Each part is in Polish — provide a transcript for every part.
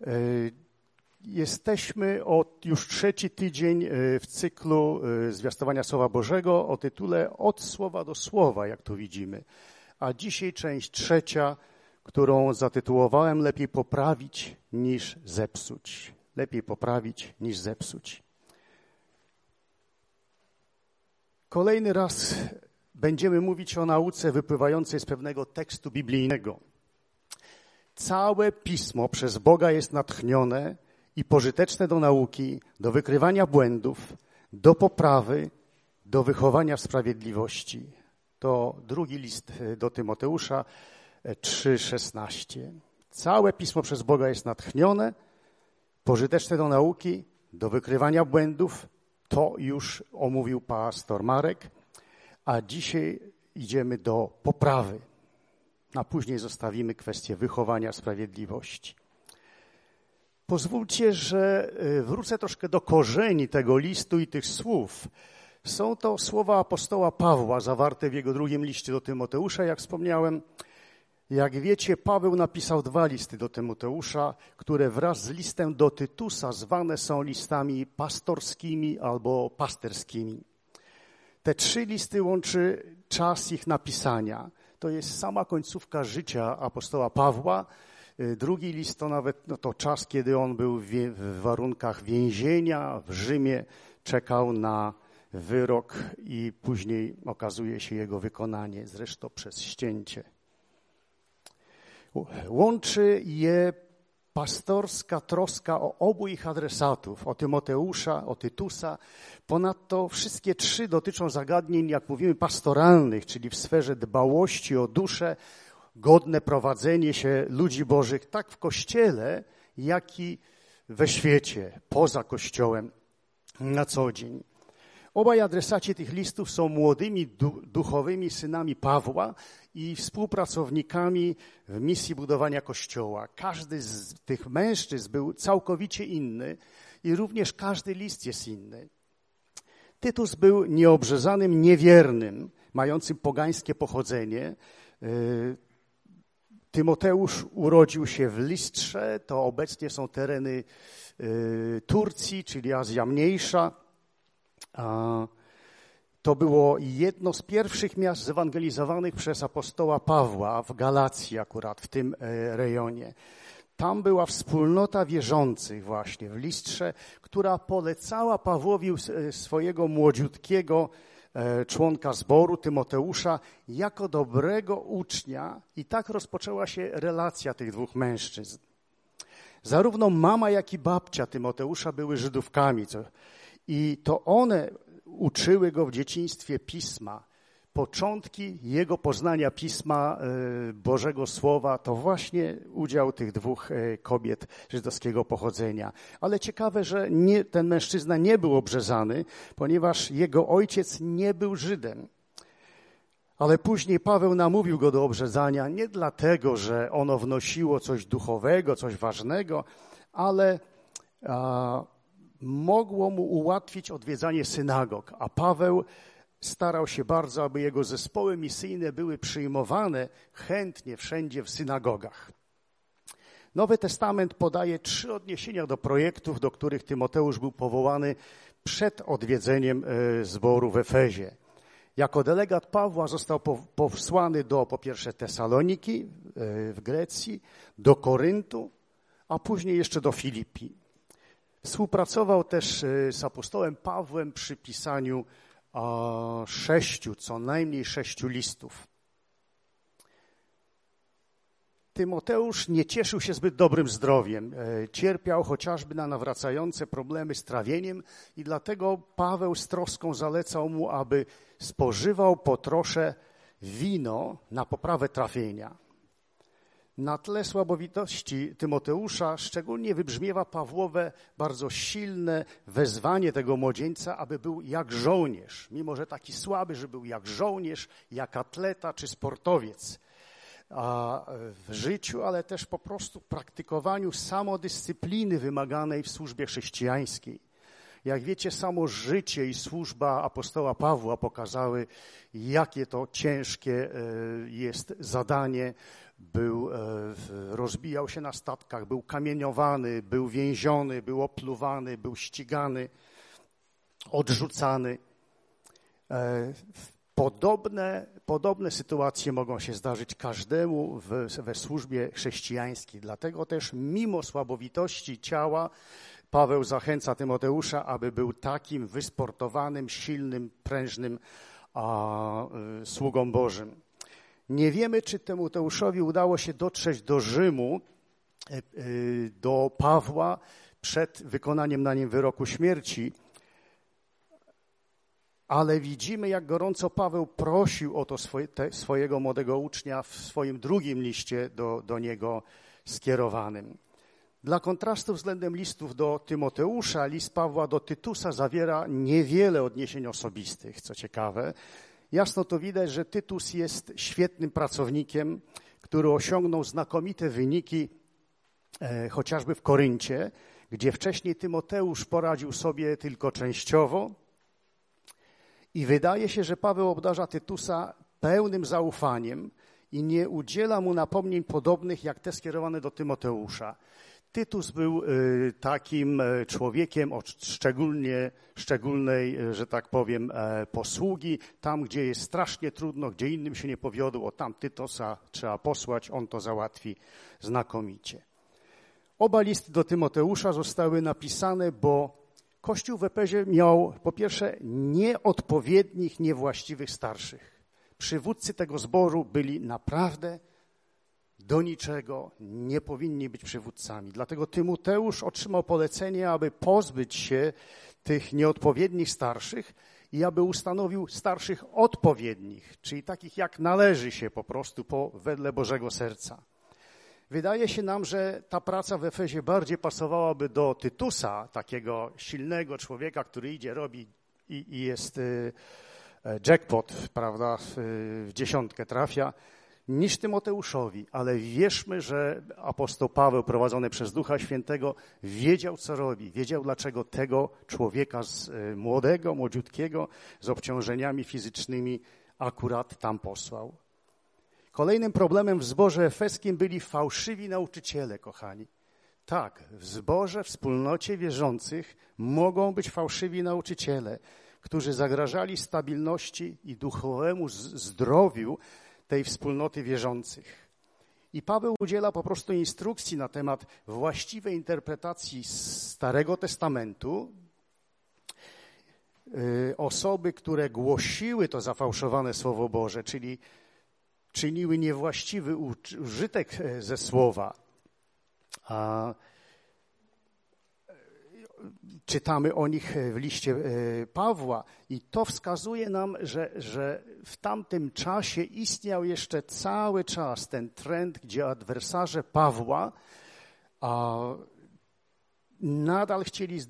E, jesteśmy od już trzeci tydzień e, w cyklu e, zwiastowania Słowa Bożego o tytule Od Słowa do Słowa, jak tu widzimy. A dzisiaj część trzecia, którą zatytułowałem Lepiej poprawić niż zepsuć. Lepiej poprawić niż zepsuć. Kolejny raz będziemy mówić o nauce wypływającej z pewnego tekstu biblijnego. Całe pismo przez Boga jest natchnione i pożyteczne do nauki, do wykrywania błędów, do poprawy, do wychowania w sprawiedliwości. To drugi list do Tymoteusza 3:16. Całe pismo przez Boga jest natchnione, pożyteczne do nauki, do wykrywania błędów. To już omówił pastor Marek, a dzisiaj idziemy do poprawy a później zostawimy kwestię wychowania sprawiedliwości. Pozwólcie, że y, wrócę troszkę do korzeni tego listu i tych słów. Są to słowa apostoła Pawła zawarte w jego drugim liście do Tymoteusza, jak wspomniałem. Jak wiecie, Paweł napisał dwa listy do Tymoteusza, które wraz z listem do Tytusa zwane są listami pastorskimi albo pasterskimi. Te trzy listy łączy czas ich napisania to jest sama końcówka życia apostoła Pawła. Y, drugi list to nawet no to czas, kiedy on był w warunkach więzienia w Rzymie, czekał na wyrok i później okazuje się jego wykonanie, zresztą przez ścięcie. Łączy je pastorska troska o obu ich adresatów, o Tymoteusza, o Tytusa. Ponadto wszystkie trzy dotyczą zagadnień, jak mówimy, pastoralnych, czyli w sferze dbałości o duszę, godne prowadzenie się ludzi bożych, tak w Kościele, jak i we świecie, poza Kościołem na co dzień. Obaj adresaci tych listów są młodymi duchowymi synami Pawła i współpracownikami w misji budowania Kościoła. Każdy z tych mężczyzn był całkowicie inny i również każdy list jest inny. Tytus był nieobrzezanym niewiernym, mającym pogańskie pochodzenie. Y, Tymoteusz urodził się w Listrze, to obecnie są tereny y, Turcji, czyli Azja Mniejsza. To było jedno z pierwszych miast zewangelizowanych przez apostoła Pawła w Galacji akurat, w tym e, rejonie. Tam była wspólnota wierzących właśnie w Listrze, która polecała Pawłowi e, swojego młodziutkiego e, członka zboru, Tymoteusza, jako dobrego ucznia i tak rozpoczęła się relacja tych dwóch mężczyzn. Zarówno mama, jak i babcia Tymoteusza były Żydówkami, co, i to one uczyły go w dzieciństwie pisma. Początki jego poznania pisma e, Bożego Słowa to właśnie udział tych dwóch e, kobiet żydowskiego pochodzenia. Ale ciekawe, że nie, ten mężczyzna nie był obrzezany, ponieważ jego ojciec nie był Żydem. Ale później Paweł namówił go do obrzezania nie dlatego, że ono wnosiło coś duchowego, coś ważnego, ale a, mogło mu ułatwić odwiedzanie synagog, a Paweł starał się bardzo, aby jego zespoły misyjne były przyjmowane chętnie wszędzie w synagogach. Nowy Testament podaje trzy odniesienia do projektów, do których Tymoteusz był powołany przed odwiedzeniem e, zboru w Efezie. Jako delegat Pawła został powsłany do po pierwsze Tesaloniki e, w Grecji, do Koryntu, a później jeszcze do Filipii. Współpracował też e, z apostołem Pawłem przy pisaniu sześciu, co najmniej sześciu listów. Tymoteusz nie cieszył się zbyt dobrym zdrowiem. E, cierpiał chociażby na nawracające problemy z trawieniem i dlatego Paweł z troską zalecał mu, aby spożywał po trosze wino na poprawę trawienia. Na tle słabowitości Tymoteusza szczególnie wybrzmiewa Pawłowe bardzo silne wezwanie tego młodzieńca, aby był jak żołnierz. Mimo, że taki słaby, że był jak żołnierz, jak atleta czy sportowiec. A w życiu, ale też po prostu praktykowaniu samodyscypliny wymaganej w służbie chrześcijańskiej. Jak wiecie, samo życie i służba apostoła Pawła pokazały, jakie to ciężkie e, jest zadanie był, e, rozbijał się na statkach, był kamieniowany, był więziony, był opluwany, był ścigany, odrzucany. E, podobne, podobne sytuacje mogą się zdarzyć każdemu w, we służbie chrześcijańskiej. Dlatego też, mimo słabowitości ciała, Paweł zachęca Tymoteusza, aby był takim wysportowanym, silnym, prężnym a, y, sługą Bożym. Nie wiemy, czy Tymoteuszowi udało się dotrzeć do Rzymu, y, y, do Pawła przed wykonaniem na nim wyroku śmierci, ale widzimy, jak gorąco Paweł prosił o to swoje, te, swojego młodego ucznia w swoim drugim liście do, do niego skierowanym. Dla kontrastu względem listów do Tymoteusza, list Pawła do Tytusa zawiera niewiele odniesień osobistych, co ciekawe. Jasno to widać, że Tytus jest świetnym pracownikiem, który osiągnął znakomite wyniki e, chociażby w Koryncie, gdzie wcześniej Tymoteusz poradził sobie tylko częściowo. I wydaje się, że Paweł obdarza Tytusa pełnym zaufaniem i nie udziela mu napomnień podobnych jak te skierowane do Tymoteusza. Tytus był y, takim e, człowiekiem o szczególnie, szczególnej, e, że tak powiem, e, posługi. Tam, gdzie jest strasznie trudno, gdzie innym się nie powiodło, tam Tytosa trzeba posłać, on to załatwi znakomicie. Oba listy do Tymoteusza zostały napisane, bo Kościół w Epezie miał po pierwsze nieodpowiednich, niewłaściwych starszych. Przywódcy tego zboru byli naprawdę do niczego, nie powinni być przywódcami. Dlatego Tymoteusz otrzymał polecenie, aby pozbyć się tych nieodpowiednich starszych i aby ustanowił starszych odpowiednich, czyli takich jak należy się po prostu po wedle Bożego serca. Wydaje się nam, że ta praca w Efezie bardziej pasowałaby do Tytusa, takiego silnego człowieka, który idzie, robi i, i jest y, e, jackpot, prawda, w dziesiątkę trafia, niż Tymoteuszowi, ale wierzmy, że apostoł Paweł, prowadzony przez Ducha Świętego, wiedział, co robi, wiedział, dlaczego tego człowieka z e, młodego, młodziutkiego, z obciążeniami fizycznymi akurat tam posłał. Kolejnym problemem w zborze efeskim byli fałszywi nauczyciele, kochani. Tak, w zborze, w wspólnocie wierzących mogą być fałszywi nauczyciele, którzy zagrażali stabilności i duchowemu zdrowiu tej wspólnoty wierzących. I Paweł udziela po prostu instrukcji na temat właściwej interpretacji Starego Testamentu. Y, osoby, które głosiły to zafałszowane Słowo Boże, czyli czyniły niewłaściwy użytek e, ze Słowa, a czytamy o nich w liście e, Pawła i to wskazuje nam, że, że w tamtym czasie istniał jeszcze cały czas ten trend, gdzie adwersarze Pawła a, nadal chcieli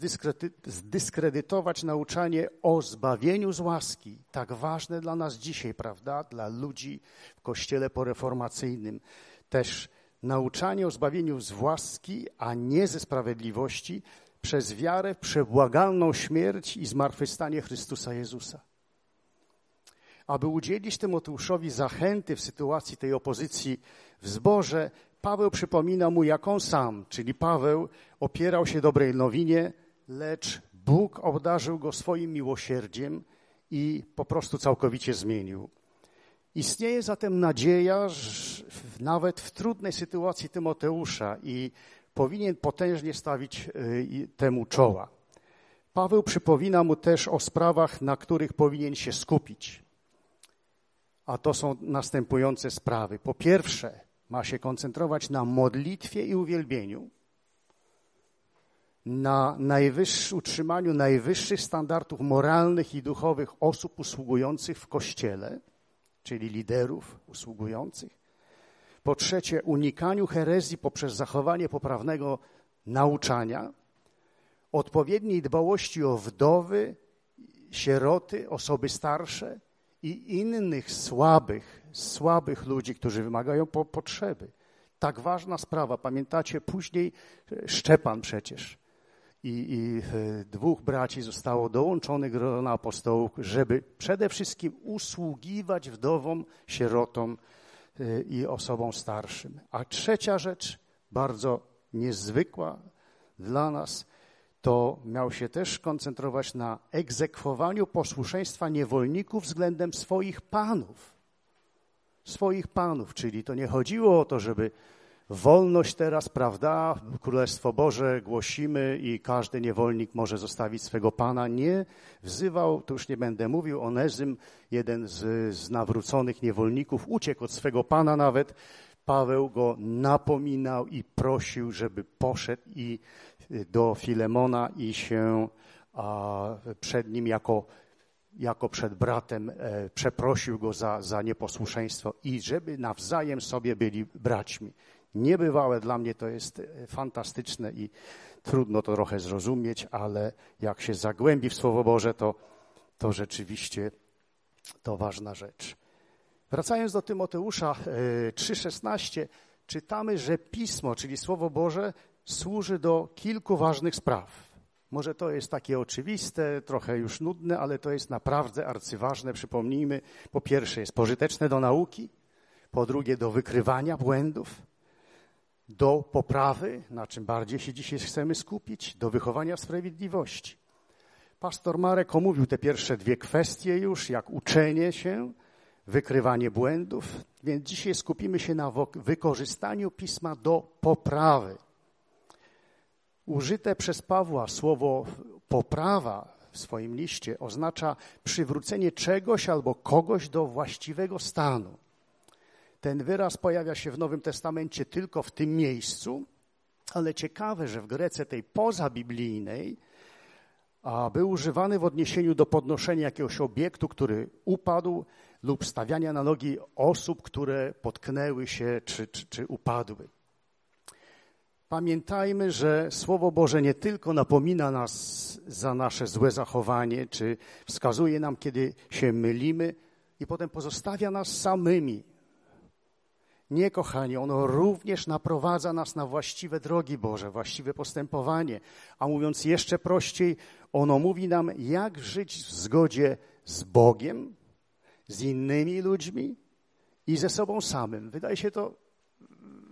zdyskredytować nauczanie o zbawieniu z łaski, tak ważne dla nas dzisiaj, prawda, dla ludzi w kościele poreformacyjnym. Też nauczanie o zbawieniu z łaski, a nie ze sprawiedliwości, przez wiarę w przebłagalną śmierć i zmartwychwstanie Chrystusa Jezusa. Aby udzielić Tymoteuszowi zachęty w sytuacji tej opozycji w zborze, Paweł przypomina mu, jak on sam, czyli Paweł, opierał się dobrej nowinie, lecz Bóg obdarzył go swoim miłosierdziem i po prostu całkowicie zmienił. Istnieje zatem nadzieja, że nawet w trudnej sytuacji Tymoteusza i powinien potężnie stawić y, temu czoła. Paweł przypomina mu też o sprawach, na których powinien się skupić. A to są następujące sprawy. Po pierwsze, ma się koncentrować na modlitwie i uwielbieniu, na utrzymaniu najwyższych standardów moralnych i duchowych osób usługujących w kościele, czyli liderów usługujących, po trzecie, unikaniu herezji poprzez zachowanie poprawnego nauczania, odpowiedniej dbałości o wdowy, sieroty, osoby starsze i innych słabych, słabych ludzi, którzy wymagają po potrzeby. Tak ważna sprawa. Pamiętacie, później e, Szczepan przecież i, i e, dwóch braci zostało dołączonych do apostołów, żeby przede wszystkim usługiwać wdowom, sierotom, i osobom starszym. A trzecia rzecz, bardzo niezwykła dla nas, to miał się też koncentrować na egzekwowaniu posłuszeństwa niewolników względem swoich panów. Swoich panów, czyli to nie chodziło o to, żeby wolność teraz, prawda, Królestwo Boże głosimy i każdy niewolnik może zostawić swego pana. Nie wzywał, to już nie będę mówił, Onezym, jeden z, z nawróconych niewolników, uciekł od swego pana nawet. Paweł go napominał i prosił, żeby poszedł i do Filemona i się a, przed nim jako, jako przed bratem e, przeprosił go za, za nieposłuszeństwo i żeby nawzajem sobie byli braćmi. Niebywałe dla mnie to jest e, fantastyczne i trudno to trochę zrozumieć, ale jak się zagłębi w Słowo Boże, to, to rzeczywiście to ważna rzecz. Wracając do Tymoteusza 3,16, e, czytamy, że Pismo, czyli Słowo Boże, służy do kilku ważnych spraw. Może to jest takie oczywiste, trochę już nudne, ale to jest naprawdę arcyważne. Przypomnijmy, po pierwsze jest pożyteczne do nauki, po drugie do wykrywania błędów, do poprawy, na czym bardziej się dzisiaj chcemy skupić, do wychowania sprawiedliwości. Pastor Marek omówił te pierwsze dwie kwestie już, jak uczenie się, wykrywanie błędów, więc dzisiaj skupimy się na wykorzystaniu pisma do poprawy. Użyte przez Pawła słowo poprawa w swoim liście oznacza przywrócenie czegoś albo kogoś do właściwego stanu. Ten wyraz pojawia się w Nowym Testamencie tylko w tym miejscu, ale ciekawe, że w Grece tej pozabiblijnej a był używany w odniesieniu do podnoszenia jakiegoś obiektu, który upadł, lub stawiania na nogi osób, które potknęły się czy, czy, czy upadły. Pamiętajmy, że Słowo Boże nie tylko napomina nas za nasze złe zachowanie, czy wskazuje nam, kiedy się mylimy, i potem pozostawia nas samymi. Nie, kochani, ono również naprowadza nas na właściwe drogi Boże, właściwe postępowanie. A mówiąc jeszcze prościej, ono mówi nam, jak żyć w zgodzie z Bogiem, z innymi ludźmi i ze sobą samym. Wydaje się to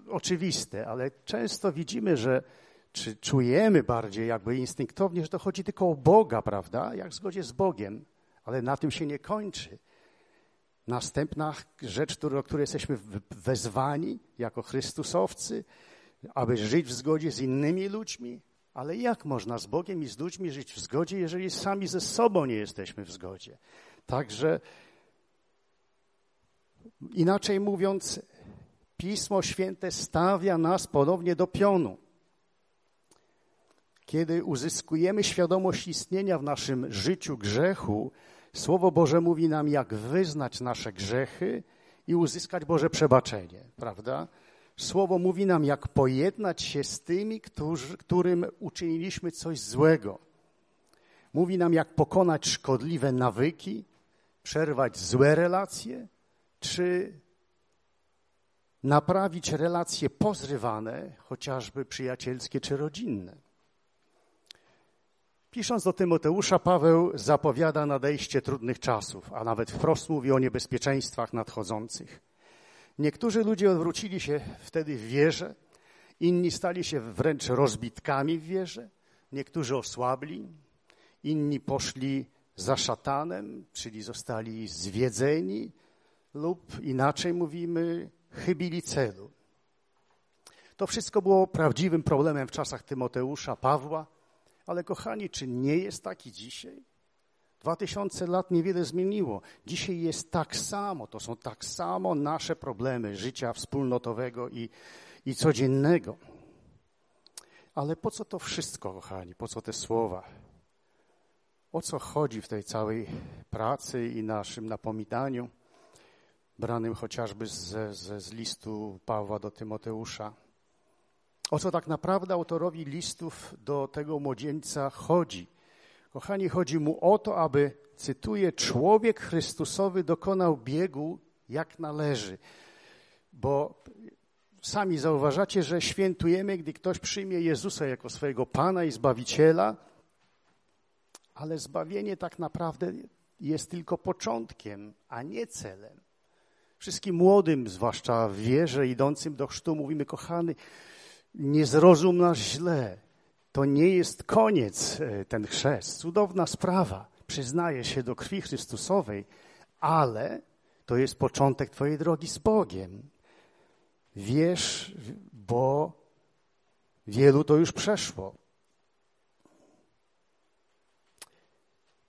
oczywiste, ale często widzimy, że czy czujemy bardziej jakby instynktownie, że to chodzi tylko o Boga, prawda? Jak w zgodzie z Bogiem, ale na tym się nie kończy. Następna rzecz, do której jesteśmy wezwani jako Chrystusowcy, aby żyć w zgodzie z innymi ludźmi, ale jak można z Bogiem i z ludźmi żyć w zgodzie, jeżeli sami ze sobą nie jesteśmy w zgodzie? Także inaczej mówiąc, Pismo Święte stawia nas ponownie do pionu. Kiedy uzyskujemy świadomość istnienia w naszym życiu grzechu, Słowo Boże mówi nam, jak wyznać nasze grzechy i uzyskać Boże przebaczenie, prawda? Słowo mówi nam, jak pojednać się z tymi, którzy, którym uczyniliśmy coś złego. Mówi nam, jak pokonać szkodliwe nawyki, przerwać złe relacje, czy naprawić relacje pozrywane, chociażby przyjacielskie czy rodzinne. Pisząc do Tymoteusza, Paweł zapowiada nadejście trudnych czasów, a nawet wprost mówi o niebezpieczeństwach nadchodzących. Niektórzy ludzie odwrócili się wtedy w wierze, inni stali się wręcz rozbitkami w wierze, niektórzy osłabli, inni poszli za szatanem, czyli zostali zwiedzeni, lub inaczej mówimy, chybili celu. To wszystko było prawdziwym problemem w czasach Tymoteusza, Pawła, ale kochani, czy nie jest taki dzisiaj? Dwa tysiące lat niewiele zmieniło. Dzisiaj jest tak samo. To są tak samo nasze problemy życia wspólnotowego i, i codziennego. Ale po co to wszystko, kochani? Po co te słowa? O co chodzi w tej całej pracy i naszym napominaniu? branym chociażby z, z, z listu Pawła do Tymoteusza. O co tak naprawdę autorowi listów do tego młodzieńca chodzi? Kochani, chodzi mu o to, aby, cytuję, człowiek Chrystusowy dokonał biegu jak należy. Bo sami zauważacie, że świętujemy, gdy ktoś przyjmie Jezusa jako swojego Pana i Zbawiciela, ale zbawienie tak naprawdę jest tylko początkiem, a nie celem. Wszystkim młodym, zwłaszcza w wierze idącym do chrztu, mówimy, kochany, nie zrozum nas źle. To nie jest koniec e, ten chrzest. Cudowna sprawa. Przyznaję się do krwi Chrystusowej, ale to jest początek Twojej drogi z Bogiem. Wiesz, bo wielu to już przeszło.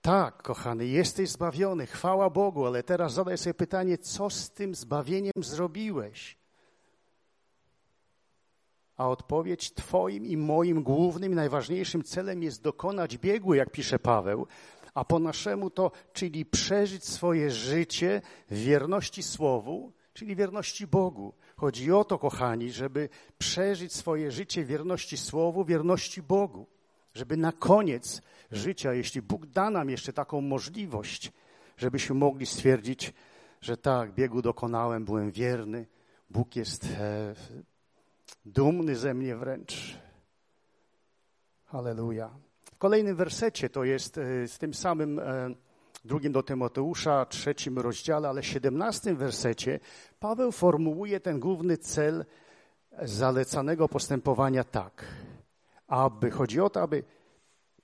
Tak, kochany, jesteś zbawiony, chwała Bogu, ale teraz zadaj sobie pytanie, co z tym zbawieniem zrobiłeś? A odpowiedź Twoim i moim głównym, najważniejszym celem jest dokonać biegu, jak pisze Paweł, a po naszemu to, czyli przeżyć swoje życie w wierności Słowu, czyli wierności Bogu. Chodzi o to, kochani, żeby przeżyć swoje życie wierności Słowu, wierności Bogu. Żeby na koniec życia, jeśli Bóg da nam jeszcze taką możliwość, żebyśmy mogli stwierdzić, że tak, biegu dokonałem, byłem wierny, Bóg jest e, dumny ze mnie wręcz. Halleluja. W kolejnym wersecie, to jest e, z tym samym e, drugim do Tymoteusza, trzecim rozdziale, ale siedemnastym wersecie, Paweł formułuje ten główny cel zalecanego postępowania tak, aby, chodzi o to, aby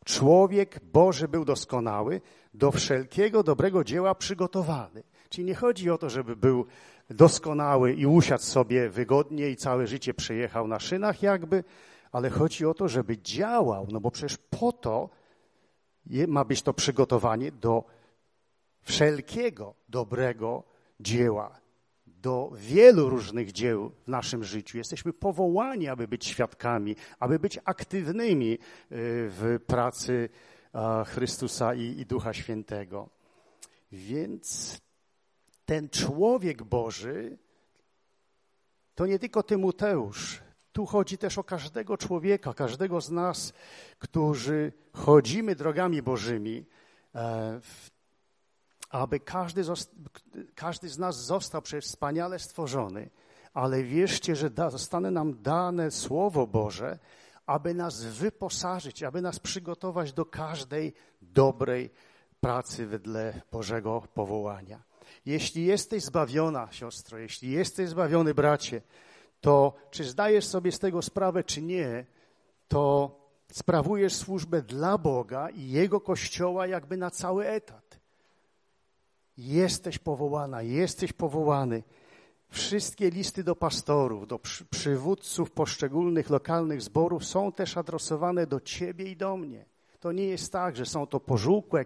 człowiek Boży był doskonały, do wszelkiego dobrego dzieła przygotowany. Czyli nie chodzi o to, żeby był doskonały i usiadł sobie wygodnie i całe życie przejechał na szynach jakby, ale chodzi o to, żeby działał, no bo przecież po to ma być to przygotowanie do wszelkiego dobrego dzieła, do wielu różnych dzieł w naszym życiu. Jesteśmy powołani, aby być świadkami, aby być aktywnymi y, w pracy Chrystusa i Ducha Świętego. Więc ten człowiek Boży to nie tylko Tymoteusz. Tu chodzi też o każdego człowieka, każdego z nas, którzy chodzimy drogami Bożymi, e, aby każdy, każdy z nas został przez wspaniale stworzony. Ale wierzcie, że da, zostanie nam dane Słowo Boże, aby nas wyposażyć, aby nas przygotować do każdej dobrej pracy wedle Bożego powołania. Jeśli jesteś zbawiona, siostro, jeśli jesteś zbawiony, bracie, to czy zdajesz sobie z tego sprawę, czy nie, to sprawujesz służbę dla Boga i Jego Kościoła jakby na cały etat. Jesteś powołana, jesteś powołany. Wszystkie listy do pastorów, do przywódców poszczególnych lokalnych zborów są też adresowane do Ciebie i do mnie. To nie jest tak, że są to pożółkłe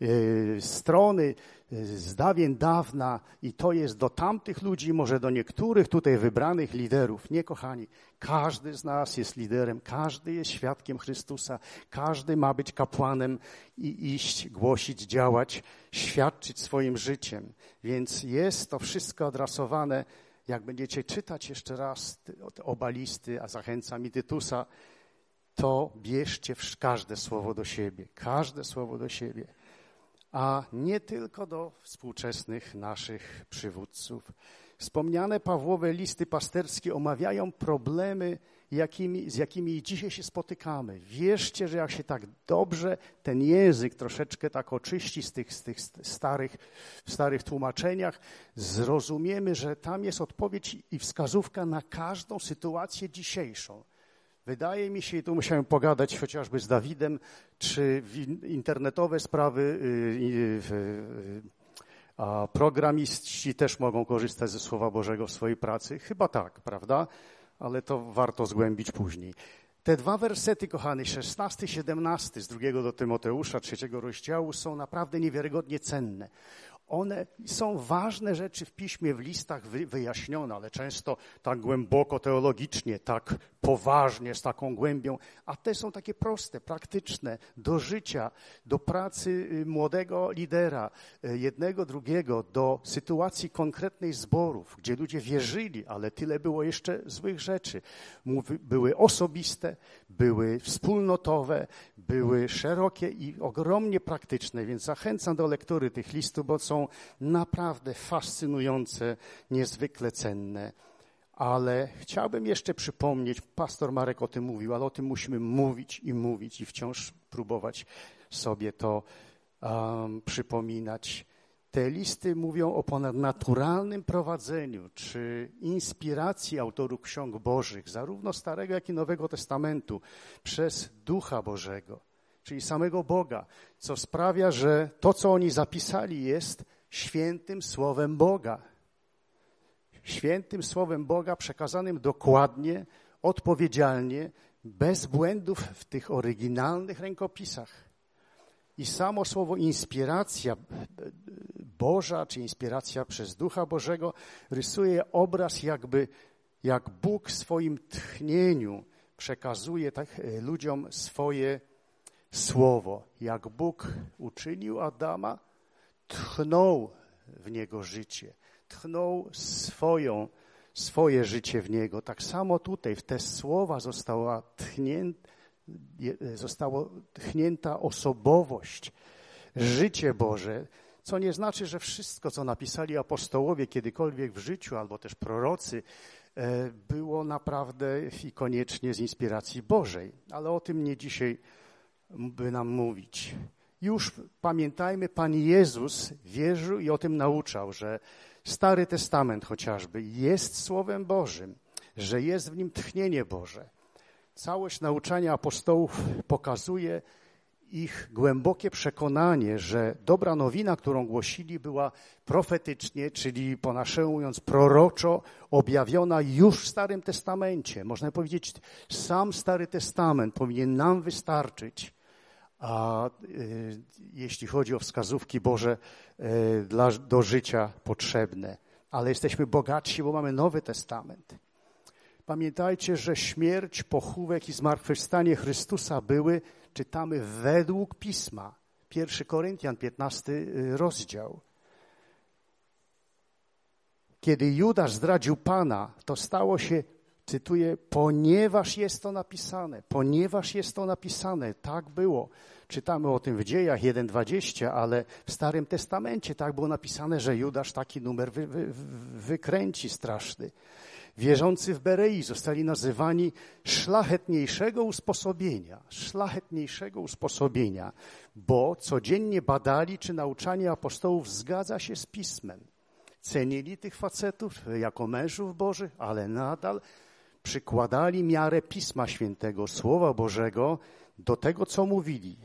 yy, strony yy, z dawien dawna i to jest do tamtych ludzi, może do niektórych tutaj wybranych liderów. Nie, kochani, każdy z nas jest liderem, każdy jest świadkiem Chrystusa, każdy ma być kapłanem i iść, głosić, działać, świadczyć swoim życiem. Więc jest to wszystko adresowane jak będziecie czytać jeszcze raz oba listy, a zachęcam i Tytusa, to bierzcie każde słowo do siebie, każde słowo do siebie, a nie tylko do współczesnych naszych przywódców. Wspomniane Pawłowe listy pasterskie omawiają problemy, jakimi, z jakimi dzisiaj się spotykamy. Wierzcie, że jak się tak dobrze ten język troszeczkę tak oczyści z tych, z tych starych, w starych tłumaczeniach, zrozumiemy, że tam jest odpowiedź i wskazówka na każdą sytuację dzisiejszą. Wydaje mi się, i tu musiałem pogadać chociażby z Dawidem, czy internetowe sprawy, y, y, y, a programiści też mogą korzystać ze Słowa Bożego w swojej pracy? Chyba tak, prawda? Ale to warto zgłębić później. Te dwa wersety, kochany, 16, 17 z drugiego do Tymoteusza, trzeciego rozdziału, są naprawdę niewiarygodnie cenne. One są ważne rzeczy w piśmie, w listach wyjaśnione, ale często tak głęboko teologicznie, tak poważnie, z taką głębią, a te są takie proste, praktyczne, do życia, do pracy y, młodego lidera, y, jednego, drugiego, do sytuacji konkretnej zborów, gdzie ludzie wierzyli, ale tyle było jeszcze złych rzeczy. Były osobiste, były wspólnotowe, były szerokie i ogromnie praktyczne, więc zachęcam do lektury tych listów, bo są naprawdę fascynujące, niezwykle cenne. Ale chciałbym jeszcze przypomnieć, pastor Marek o tym mówił, ale o tym musimy mówić i mówić i wciąż próbować sobie to um, przypominać. te listy mówią o ponadnaturalnym prowadzeniu czy inspiracji autorów ksiąg bożych, zarówno Starego, jak i Nowego Testamentu, przez Ducha Bożego, czyli samego Boga, co sprawia, że to, co oni zapisali, jest świętym Słowem Boga. Świętym Słowem Boga przekazanym dokładnie, odpowiedzialnie, bez błędów w tych oryginalnych rękopisach. I samo słowo inspiracja Boża, czy inspiracja przez Ducha Bożego, rysuje obraz jakby, jak Bóg w swoim tchnieniu przekazuje tak e, ludziom swoje słowo. Jak Bóg uczynił Adama, tchnął w niego życie, tchnął swoją, swoje życie w niego. Tak samo tutaj w te słowa została tchnięta, tchnięta osobowość, życie Boże, co nie znaczy, że wszystko, co napisali apostołowie kiedykolwiek w życiu, albo też prorocy, e, było naprawdę i koniecznie z inspiracji Bożej. Ale o tym nie dzisiaj by nam mówić. Już pamiętajmy, Pan Jezus wierzył i o tym nauczał, że Stary Testament chociażby jest Słowem Bożym, że jest w nim tchnienie Boże. Całość nauczania apostołów pokazuje, ich głębokie przekonanie, że dobra nowina, którą głosili, była profetycznie, czyli po naszemu mówiąc proroczo, objawiona już w Starym Testamencie. Można powiedzieć, sam Stary Testament powinien nam wystarczyć, a y, jeśli chodzi o wskazówki Boże y, dla, do życia potrzebne. Ale jesteśmy bogatsi, bo mamy Nowy Testament. Pamiętajcie, że śmierć, pochówek i zmartwychwstanie Chrystusa były czytamy według Pisma. 1 Koryntian, 15 y, rozdział. Kiedy Judasz zdradził Pana, to stało się, cytuję, ponieważ jest to napisane, ponieważ jest to napisane, tak było. Czytamy o tym w dziejach 1.20, ale w Starym Testamencie tak było napisane, że Judasz taki numer wy, wy, wykręci straszny wierzący w Berei zostali nazywani szlachetniejszego usposobienia, szlachetniejszego usposobienia, bo codziennie badali, czy nauczanie apostołów zgadza się z Pismem. Cenili tych facetów jako mężów Bożych, ale nadal przykładali miarę Pisma Świętego, Słowa Bożego do tego, co mówili.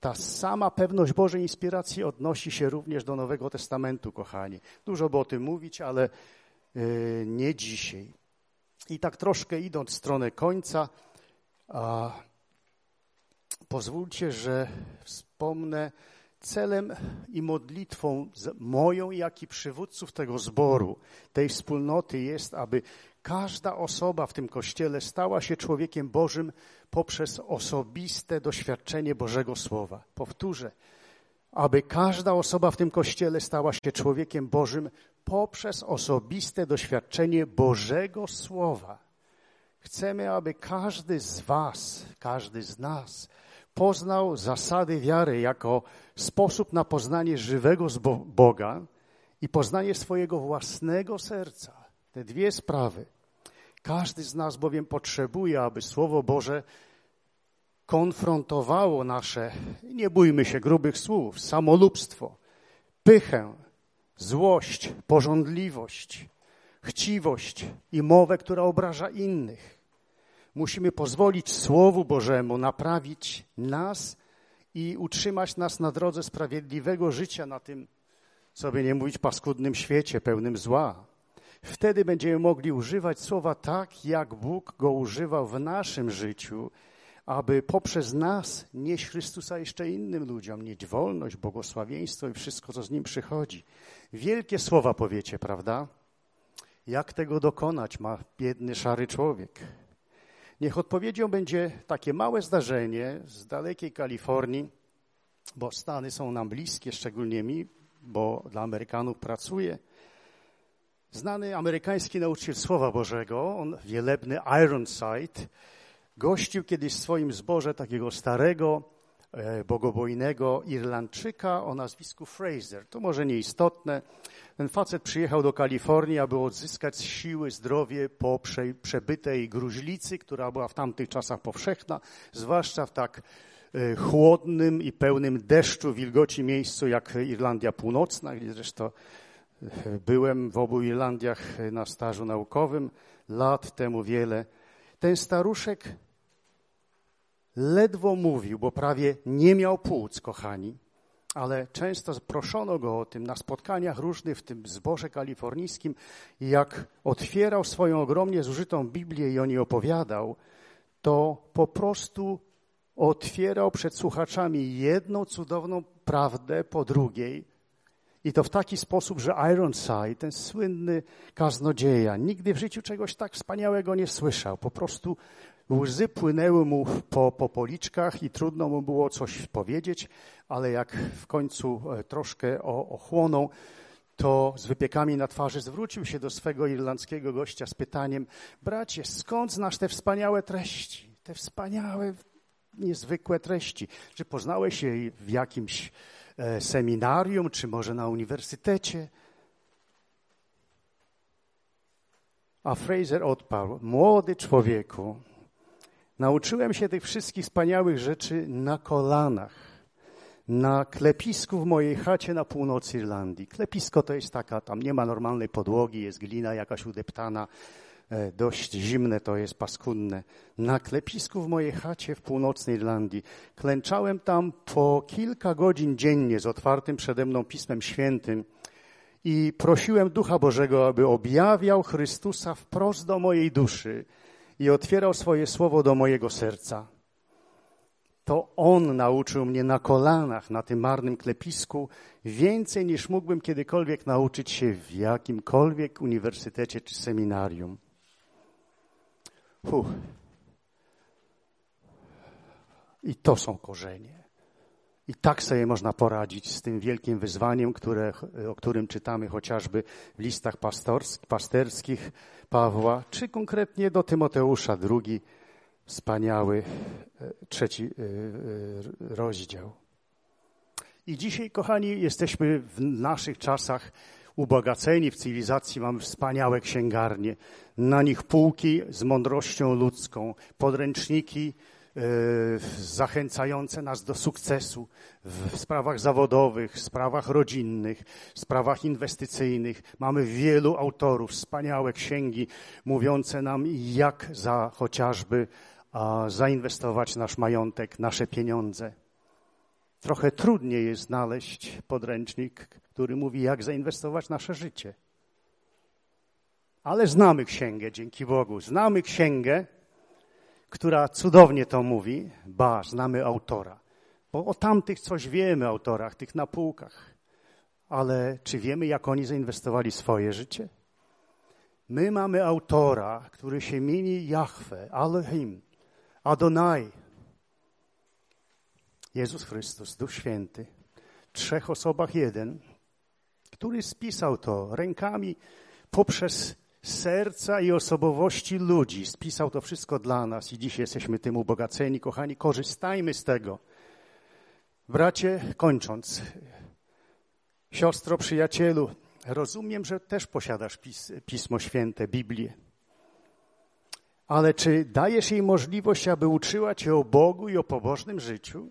Ta sama pewność Bożej inspiracji odnosi się również do Nowego Testamentu, kochani. Dużo by o tym mówić, ale E, nie dzisiaj. I tak troszkę idąc w stronę końca, a, pozwólcie, że wspomnę celem i modlitwą moją, jak i przywódców tego zboru, tej wspólnoty jest, aby każda osoba w tym kościele stała się człowiekiem Bożym poprzez osobiste doświadczenie Bożego Słowa. Powtórzę, aby każda osoba w tym kościele stała się człowiekiem Bożym poprzez osobiste doświadczenie Bożego Słowa. Chcemy, aby każdy z Was, każdy z nas poznał zasady wiary jako sposób na poznanie żywego Boga i poznanie swojego własnego serca. Te dwie sprawy. Każdy z nas bowiem potrzebuje, aby Słowo Boże konfrontowało nasze, nie bójmy się grubych słów, samolubstwo, pychę, złość, pożądliwość, chciwość i mowę, która obraża innych. Musimy pozwolić Słowu Bożemu naprawić nas i utrzymać nas na drodze sprawiedliwego życia na tym, co by nie mówić, paskudnym świecie pełnym zła. Wtedy będziemy mogli używać słowa tak, jak Bóg go używał w naszym życiu aby poprzez nas nieść Chrystusa jeszcze innym ludziom, mieć wolność, błogosławieństwo i wszystko, co z nim przychodzi. Wielkie słowa powiecie, prawda? Jak tego dokonać ma biedny, szary człowiek? Niech odpowiedzią będzie takie małe zdarzenie z dalekiej Kalifornii, bo Stany są nam bliskie, szczególnie mi, bo dla Amerykanów pracuję. Znany amerykański nauczyciel Słowa Bożego, on wielebny Ironside, Gościł kiedyś w swoim zborze takiego starego, e, bogobojnego Irlandczyka o nazwisku Fraser. To może nieistotne. Ten facet przyjechał do Kalifornii, aby odzyskać siły, zdrowie po prze, przebytej gruźlicy, która była w tamtych czasach powszechna, zwłaszcza w tak e, chłodnym i pełnym deszczu, wilgoci miejscu jak Irlandia Północna, gdzie zresztą byłem w obu Irlandiach na stażu naukowym lat temu wiele. Ten staruszek ledwo mówił, bo prawie nie miał płuc, kochani ale często proszono go o tym na spotkaniach różnych, w tym zborze kalifornijskim, jak otwierał swoją ogromnie zużytą Biblię i o niej opowiadał, to po prostu otwierał przed słuchaczami jedną cudowną prawdę po drugiej. I to w taki sposób, że Ironside, ten słynny kaznodzieja, nigdy w życiu czegoś tak wspaniałego nie słyszał. Po prostu Łzy płynęły mu po, po policzkach i trudno mu było coś powiedzieć, ale jak w końcu e, troszkę ochłonął, to z wypiekami na twarzy zwrócił się do swego irlandzkiego gościa z pytaniem: Bracie, skąd znasz te wspaniałe treści? Te wspaniałe, niezwykłe treści. Czy poznałeś je w jakimś seminarium, czy może na uniwersytecie? A Fraser odparł: Młody człowieku, Nauczyłem się tych wszystkich wspaniałych rzeczy na kolanach, na klepisku w mojej chacie na północy Irlandii. Klepisko to jest taka, tam nie ma normalnej podłogi, jest glina jakaś udeptana, e, dość zimne to jest, paskudne. Na klepisku w mojej chacie w północnej Irlandii klęczałem tam po kilka godzin dziennie z otwartym przede mną Pismem Świętym i prosiłem Ducha Bożego, aby objawiał Chrystusa wprost do mojej duszy i otwierał swoje słowo do mojego serca. To On nauczył mnie na kolanach, na tym marnym klepisku, więcej niż mógłbym kiedykolwiek nauczyć się w jakimkolwiek uniwersytecie czy seminarium. Fuh. I to są korzenie. I tak sobie można poradzić z tym wielkim wyzwaniem, które, o którym czytamy chociażby w listach pasterskich Pawła, czy konkretnie do Tymoteusza, drugi wspaniały, e, trzeci e, e, rozdział. I dzisiaj, kochani, jesteśmy w naszych czasach ubogaceni w cywilizacji, mamy wspaniałe księgarnie, na nich półki z mądrością ludzką, podręczniki E, zachęcające nas do sukcesu w sprawach zawodowych, w sprawach rodzinnych, w sprawach inwestycyjnych. Mamy wielu autorów, wspaniałe księgi mówiące nam, jak za chociażby zainwestować nasz majątek, nasze pieniądze. Trochę trudniej jest znaleźć podręcznik, który mówi, jak zainwestować nasze życie. Ale znamy księgę, dzięki Bogu. Znamy księgę, która cudownie to mówi, ba, znamy autora. Bo o tamtych coś wiemy, autorach, tych na półkach. Ale czy wiemy, jak oni zainwestowali swoje życie? My mamy autora, który się mieni Jahwe, Elohim, Adonai. Jezus Chrystus, Duch Święty, w trzech osobach jeden, który spisał to rękami poprzez serca i osobowości ludzi. Spisał to wszystko dla nas i dzisiaj jesteśmy tym ubogaceni. Kochani, korzystajmy z tego. Bracie, kończąc, siostro, przyjacielu, rozumiem, że też posiadasz pis Pismo Święte, Biblię. Ale czy dajesz jej możliwość, aby uczyła cię o Bogu i o pobożnym życiu?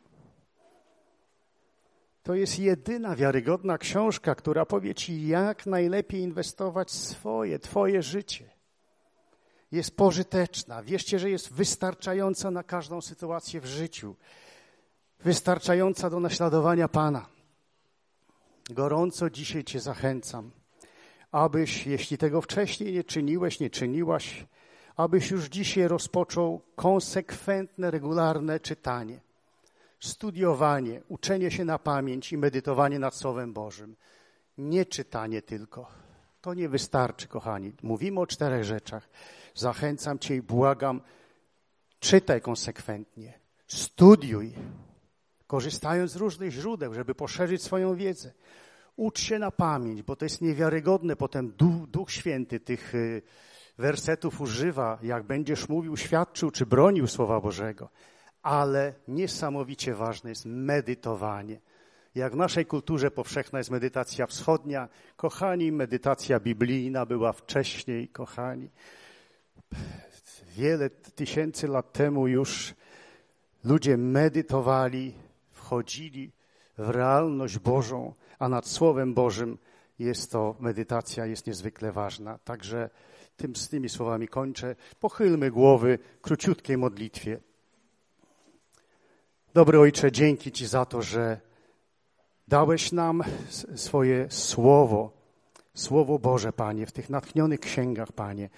To jest jedyna wiarygodna książka, która powie ci, jak najlepiej inwestować swoje, twoje życie. Jest pożyteczna. Wierzcie, że jest wystarczająca na każdą sytuację w życiu. Wystarczająca do naśladowania Pana. Gorąco dzisiaj Cię zachęcam, abyś, jeśli tego wcześniej nie czyniłeś, nie czyniłaś, abyś już dzisiaj rozpoczął konsekwentne, regularne czytanie studiowanie, uczenie się na pamięć i medytowanie nad Słowem Bożym. Nie czytanie tylko. To nie wystarczy, kochani. Mówimy o czterech rzeczach. Zachęcam Cię i błagam, czytaj konsekwentnie, studiuj, korzystając z różnych źródeł, żeby poszerzyć swoją wiedzę. Ucz się na pamięć, bo to jest niewiarygodne. Potem Duch, Duch Święty tych y, wersetów używa, jak będziesz mówił, świadczył czy bronił Słowa Bożego ale niesamowicie ważne jest medytowanie. Jak w naszej kulturze powszechna jest medytacja wschodnia, kochani, medytacja biblijna była wcześniej, kochani. Wiele tysięcy lat temu już ludzie medytowali, wchodzili w realność Bożą, a nad Słowem Bożym jest to medytacja, jest niezwykle ważna. Także tym, z tymi słowami kończę. Pochylmy głowy króciutkiej modlitwie. Dobry Ojcze, dzięki Ci za to, że dałeś nam swoje Słowo, Słowo Boże, Panie, w tych natchnionych księgach, Panie.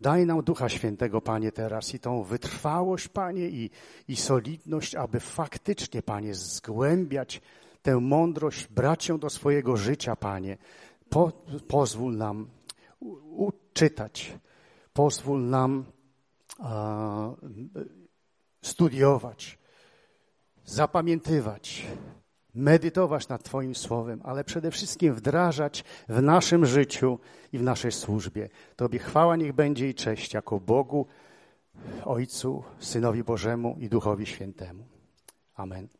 Daj nam Ducha Świętego, Panie, teraz i tą wytrwałość, Panie, i, i solidność, aby faktycznie, Panie, zgłębiać tę mądrość, brać ją do swojego życia, Panie. Po, pozwól nam uczytać, pozwól nam a, studiować, zapamiętywać, medytować nad Twoim Słowem, ale przede wszystkim wdrażać w naszym życiu i w naszej służbie. Tobie chwała niech będzie i cześć jako Bogu, Ojcu, Synowi Bożemu i Duchowi Świętemu. Amen.